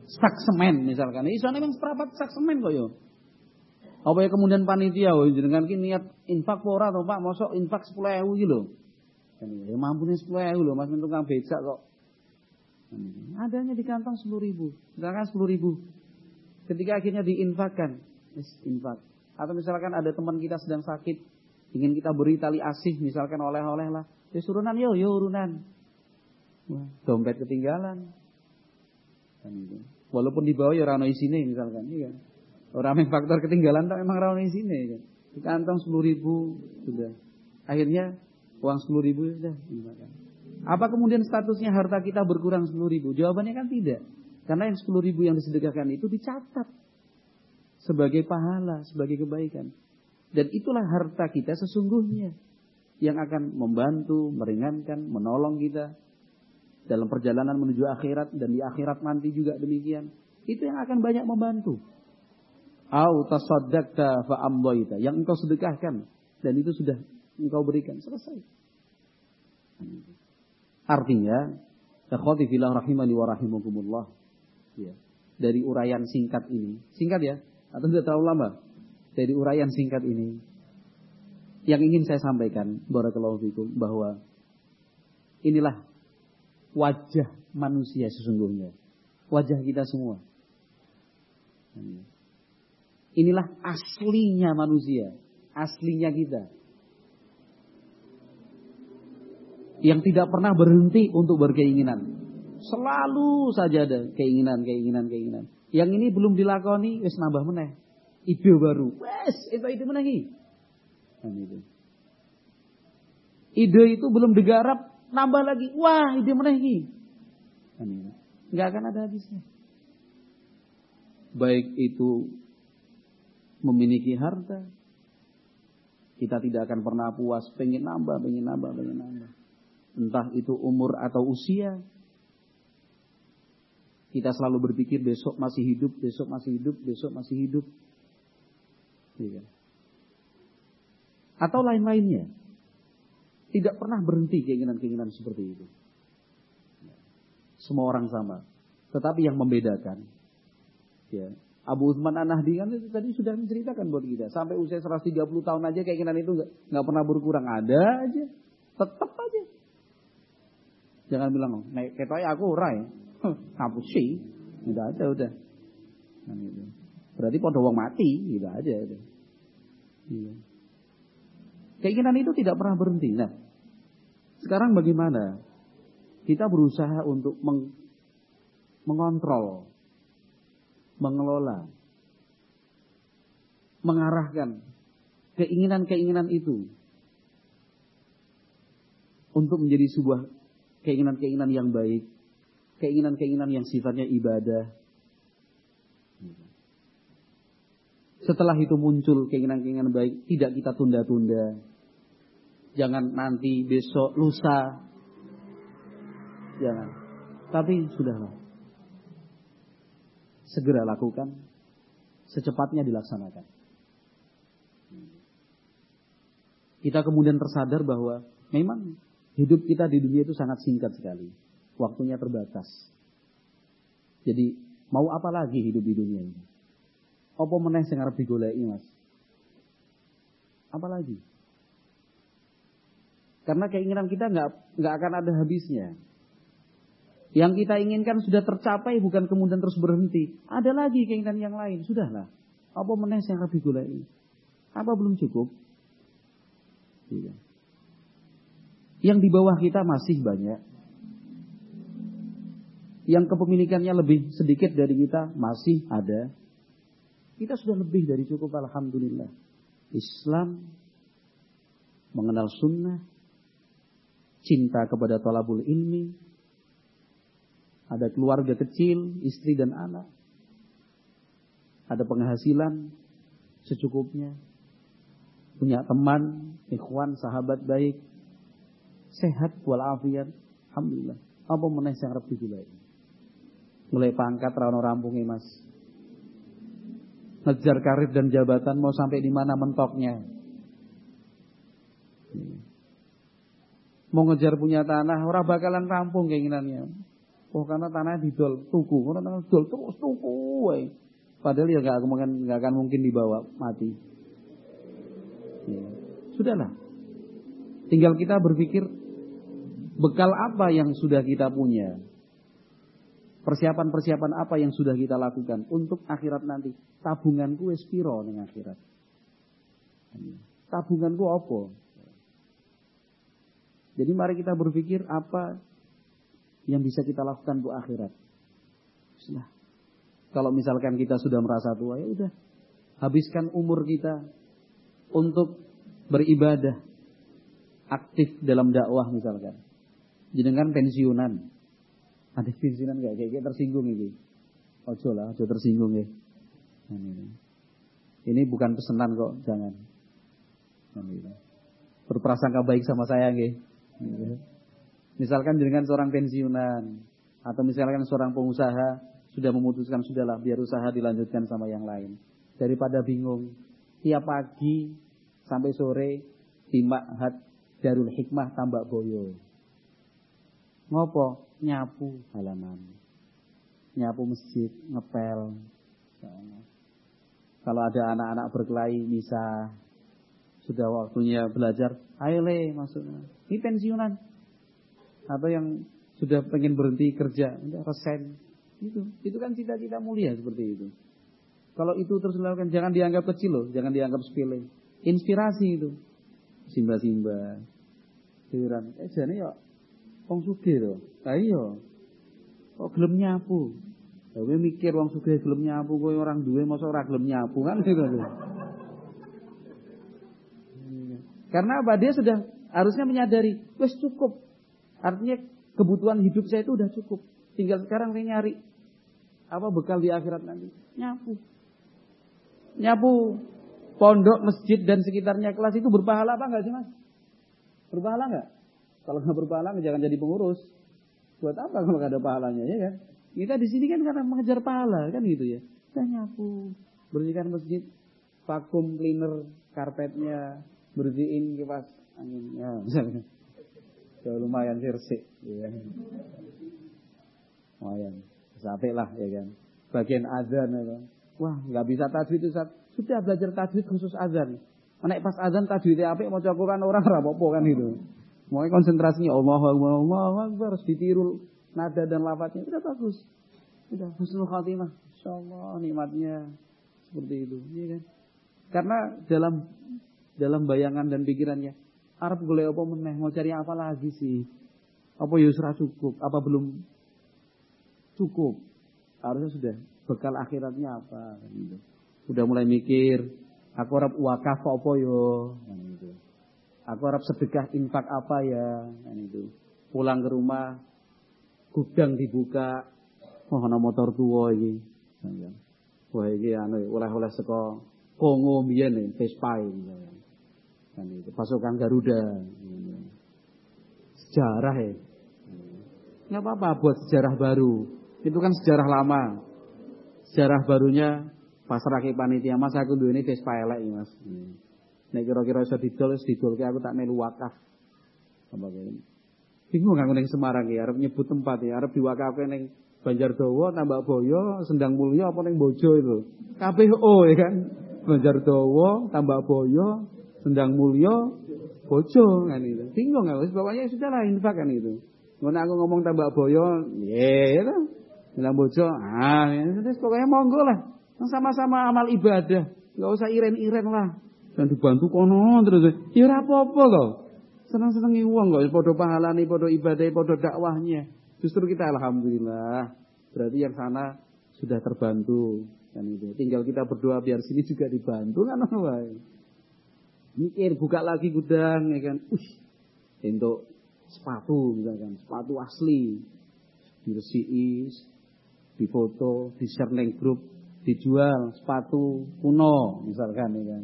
sak semen misalkan. Iso memang seperempat sak semen kok yo. Apa ya kemudian panitia oh dengan kini niat infak ora to Pak, mosok infak 10.000 iki. Kan ya mampu nih 10.000 lho Mas tukang becak kok. Adanya di kantong 10 ribu. Misalkan 10 ribu. Ketika akhirnya diinfakkan. infak. Atau misalkan ada teman kita sedang sakit ingin kita beri tali asih misalkan oleh-oleh lah. Ya surunan yo yo urunan. dompet ketinggalan. Kan Walaupun di bawah ya rano isine misalkan, iya. Orang yang faktor ketinggalan tak memang rano isine kan. Di kantong sepuluh ribu sudah. Akhirnya uang sepuluh ribu sudah misalkan. Apa kemudian statusnya harta kita berkurang sepuluh ribu? Jawabannya kan tidak. Karena yang sepuluh ribu yang disedekahkan itu dicatat sebagai pahala, sebagai kebaikan. Dan itulah harta kita sesungguhnya yang akan membantu, meringankan, menolong kita dalam perjalanan menuju akhirat dan di akhirat nanti juga demikian. Itu yang akan banyak membantu. Au yang engkau sedekahkan dan itu sudah engkau berikan, selesai. Artinya, ikhwati fillah rahimani wa rahimakumullah. Ya. Dari uraian singkat ini, singkat ya, atau tidak terlalu lama? dari uraian singkat ini yang ingin saya sampaikan barakallahu fikum bahwa inilah wajah manusia sesungguhnya. Wajah kita semua. Inilah aslinya manusia, aslinya kita. Yang tidak pernah berhenti untuk berkeinginan. Selalu saja ada keinginan, keinginan, keinginan. Yang ini belum dilakoni, wis nambah meneh ide baru. Wes, itu ide lagi? Kan itu. Ide itu belum digarap, nambah lagi. Wah, ide lagi? Kan itu. Enggak akan ada habisnya. Baik itu memiliki harta, kita tidak akan pernah puas, pengen nambah, pengen nambah, pengen nambah. Entah itu umur atau usia, kita selalu berpikir besok masih hidup, besok masih hidup, besok masih hidup. Iya. Atau lain-lainnya. Tidak pernah berhenti keinginan-keinginan seperti itu. Semua orang sama. Tetapi yang membedakan. Ya, Abu Uthman An-Nahdi kan itu tadi sudah menceritakan buat kita. Sampai usia 130 tahun aja keinginan itu nggak pernah berkurang. Ada aja. Tetap aja. Jangan bilang, naik ketoknya aku rai. Hapus sih. Udah ada, udah. Berarti pada wong mati, gitu aja. Itu. Iya. Keinginan itu tidak pernah berhenti. Nah, sekarang bagaimana? Kita berusaha untuk meng mengontrol, mengelola, mengarahkan keinginan-keinginan itu untuk menjadi sebuah keinginan-keinginan yang baik, keinginan-keinginan yang sifatnya ibadah, Setelah itu muncul keinginan-keinginan baik, tidak kita tunda-tunda. Jangan nanti, besok, lusa. Jangan. Tapi sudahlah. Segera lakukan. Secepatnya dilaksanakan. Kita kemudian tersadar bahwa memang hidup kita di dunia itu sangat singkat sekali. Waktunya terbatas. Jadi mau apa lagi hidup di dunia ini? Apa meneh sing arep digoleki, Mas? Apa lagi? Karena keinginan kita nggak nggak akan ada habisnya. Yang kita inginkan sudah tercapai bukan kemudian terus berhenti. Ada lagi keinginan yang lain. Sudahlah. Apa meneh yang lebih gulai? Apa belum cukup? Iya. Yang di bawah kita masih banyak. Yang kepemilikannya lebih sedikit dari kita masih ada. Kita sudah lebih dari cukup Alhamdulillah. Islam mengenal sunnah, cinta kepada tolabul ilmi, ada keluarga kecil, istri dan anak, ada penghasilan secukupnya, punya teman, ikhwan, sahabat baik, sehat walafiat, alhamdulillah. Apa meneh sing arep digulai? Mulai pangkat rano rampungnya mas. Ngejar karir dan jabatan mau sampai di mana mentoknya. Mau ngejar punya tanah, orang bakalan rampung keinginannya. Oh karena tanah didol tuku, karena tanah didol terus tuku, woy. Padahal ya nggak mungkin nggak akan mungkin dibawa mati. Ya. Sudahlah. Tinggal kita berpikir bekal apa yang sudah kita punya. Persiapan-persiapan apa yang sudah kita lakukan untuk akhirat nanti. Tabunganku espiro ning akhirat. Tabunganku apa? Jadi mari kita berpikir apa yang bisa kita lakukan untuk akhirat. Nah, kalau misalkan kita sudah merasa tua, ya udah habiskan umur kita untuk beribadah, aktif dalam dakwah misalkan. Jenengan pensiunan, ada pensiunan gak kayak, tersinggung ini. Ojo lah, ojo tersinggung ya. Ini. bukan pesanan kok, jangan. Berprasangka baik sama saya, nggih. Misalkan dengan seorang pensiunan atau misalkan seorang pengusaha sudah memutuskan sudahlah biar usaha dilanjutkan sama yang lain. Daripada bingung tiap pagi sampai sore di Ma'had Darul Hikmah Tambak Boyo. Ngopo? Nyapu halaman. Nyapu masjid, ngepel. Kalau ada anak-anak berkelahi bisa sudah waktunya belajar, ayo le masuk. Ini pensiunan atau yang sudah pengen berhenti kerja, udah resign. Itu, itu kan cita-cita mulia seperti itu. Kalau itu terus dilakukan, jangan dianggap kecil loh, jangan dianggap sepele. Inspirasi itu. Simba-simba. Heran. Eh jane ya wong sugih to. Lah iya. Kok gelem nyapu? Kowe mikir wong sugih gelem nyapu, kowe orang duwe masa ora gelem nyapu kan gitu. Karena apa? Dia sudah harusnya menyadari, wes cukup. Artinya kebutuhan hidup saya itu udah cukup. Tinggal sekarang saya nyari apa bekal di akhirat nanti. Nyapu. Nyapu pondok, masjid dan sekitarnya kelas itu berpahala apa enggak sih mas? Berpahala enggak? Kalau nggak berpahala jangan jadi pengurus. Buat apa kalau nggak ada pahalanya ya kan? Kita di sini kan karena mengejar pahala kan gitu ya. Kita nyapu, bersihkan masjid, vakum cleaner karpetnya, bersihin kipas anginnya misalnya. Ya lumayan sih ya. Lumayan. Sampai lah ya kan. Bagian azan ya. Wah, nggak bisa tajwid itu saat sudah belajar tajwid khusus azan. Nek pas azan tajwidnya apik mau Quran orang rapopo kan itu. Mau konsentrasinya Allah Allah Allah harus ditiru nada dan lafadznya udah bagus. Udah husnul khatimah. Insyaallah nikmatnya seperti itu, iya kan? Karena dalam dalam bayangan dan pikirannya Arab golek apa meneh, mau cari apa lagi sih? Apa yusra ya cukup? Apa belum cukup? Harusnya sudah bekal akhiratnya apa gitu. Udah mulai mikir, aku harap wakaf apa yo gitu. Aku harap sedekah infak apa ya kan itu. Pulang ke rumah gudang dibuka, oh ana motor tua ini. Wah ini anu oleh-oleh saka Kongo biyen Vespa ini. Kan pasukan Garuda. Sejarah ya. nggak apa-apa buat sejarah baru. Itu kan sejarah lama. Sejarah barunya pas rakip panitia mas aku dulu ini Vespa elek mas. Nek kira-kira iso didol didol aku tak melu wakaf. Apa kene. Bingung aku ning Semarang ya arep nyebut tempat ya arep diwakafke ning Banjardowo, Tambak Boyo, Sendang Mulyo apa ning Bojo itu. Kabeh O ya kan. Banjardowo, Tambak Boyo, Sendang Mulyo, Bojo kan itu. Bingung aku pokoknya sudah lah infak kan itu. Ngono aku ngomong Tambak Boyo, ya itu. Bilang Bojo, ah ya, pokoknya monggo lah. Sama-sama amal ibadah. Enggak usah iren-iren lah. Dan dibantu kono terus. Ya ora apa-apa kok. Senang-senangi uang kok padha pahalane, padha ibadah, padha dakwahnya. Justru kita alhamdulillah. Berarti yang sana sudah terbantu kan itu. Tinggal kita berdoa biar sini juga dibantu kan [LAUGHS] wae. Mikir buka lagi gudang ya kan. Ush, untuk sepatu misalkan, sepatu asli. Diresiki, difoto, di share neng grup, dijual sepatu kuno misalkan ya kan.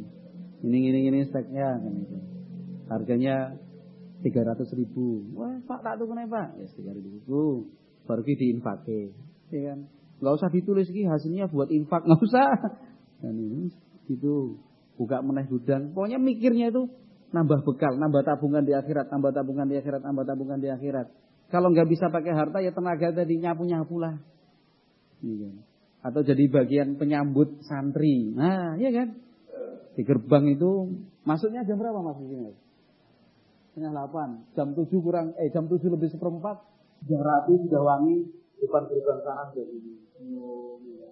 Ini ini ini speknya kan itu. Harganya tiga ratus ribu. Wah, Pak tak tuh Pak. Ya tiga ribu. Baru diinfake. Ya kan? Gak usah ditulis lagi hasilnya buat infak, [LAUGHS] nggak usah. Dan ini itu buka meneh gudang. Pokoknya mikirnya itu nambah bekal, nambah tabungan di akhirat, nambah tabungan di akhirat, nambah tabungan di akhirat. Kalau nggak bisa pakai harta ya tenaga tadi nyapu nyapu lah. Iya. Atau jadi bagian penyambut santri. Nah, iya kan? Di gerbang itu masuknya jam berapa mas di sini? setengah delapan, jam tujuh kurang, eh jam tujuh lebih seperempat, sudah rapi, sudah wangi, depan gerbang sana sudah ini. Oh, iya.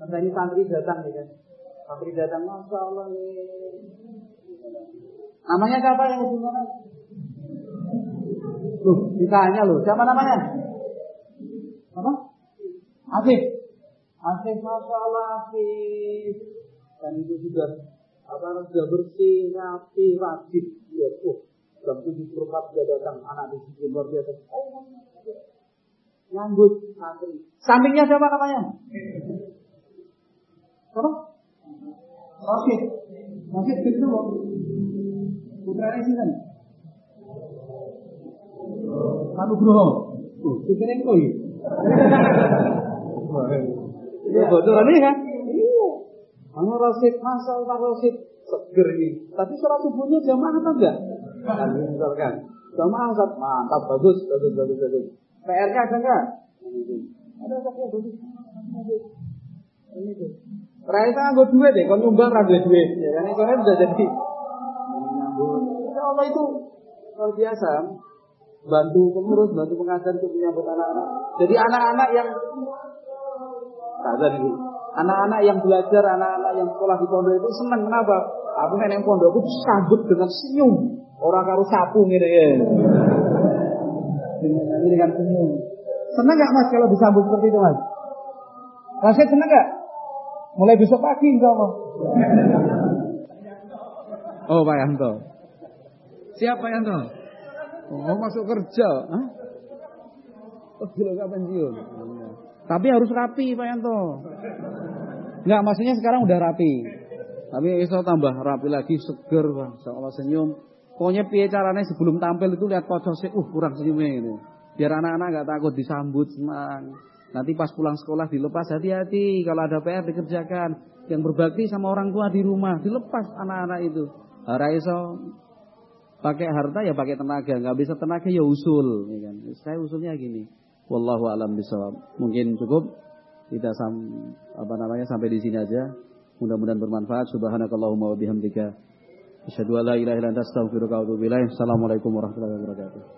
Karena ini santri datang ya kan, santri datang, masya Allah nih. Namanya siapa yang ujung mana? Loh, ditanya loh, siapa namanya? Apa? Afif. Afif, masya Allah Afif. Dan itu sudah apa sudah bersih, rapi, rajin. Ya, oh, jam tujuh perempat sudah datang anak di sini luar biasa. Ayo, nyambut santri. Sampingnya siapa namanya? Siapa? Rashid. Rashid [LAUGHS] itu loh. Putranya sih kan? Nugroho. Tuh, pikir engko ya. Ya bodoh ini kan? Anu Rashid, masa Pak Rashid seger ini. Tapi sholat subuhnya jamaah atau enggak? Kan misalkan. Jamaah Ustaz, mantap, bagus, bagus, bagus, bagus. PR-nya ada enggak? Ada Ustaz ya, bagus. Ini tuh. Raisa nganggo duit deh, kon nyumbang ra duit duit. Ya kan kan bisa jadi. Ya Allah itu luar biasa. Bantu pengurus, bantu pengajar untuk menyambut anak-anak. Jadi anak-anak yang sadar ini. Anak-anak yang belajar, anak-anak yang sekolah di pondok itu senang kenapa? Aku yang pondok aku disambut dengan senyum. Orang karo sapu gitu ya. Ini dengan senyum. Senang gak mas kalau disambut seperti itu mas? Rasanya senang gak? Mulai besok pagi insya Allah. Oh Pak Yanto. Siapa Pak Yanto? Oh masuk kerja. Hah? Oh pensiun. Tapi harus rapi Pak Yanto. Enggak maksudnya sekarang udah rapi. Tapi iso tambah rapi lagi seger Pak. Insya senyum. Pokoknya piye caranya sebelum tampil itu lihat sih, uh kurang senyumnya gitu. Biar anak-anak nggak takut disambut senang. Nanti pas pulang sekolah dilepas hati-hati. Kalau ada PR dikerjakan. Yang berbakti sama orang tua di rumah dilepas anak-anak itu. Raiso pakai harta ya pakai tenaga, nggak bisa tenaga ya usul, ya kan. Saya usulnya gini. Wallahu alam bisawab. Mungkin cukup kita sam apa namanya sampai di sini aja. Mudah-mudahan bermanfaat. Subhanakallahumma wa bihamdika Asyhadu an la ilaha illa anta astaghfiruka wa atubu ilaik. Assalamualaikum warahmatullahi wabarakatuh.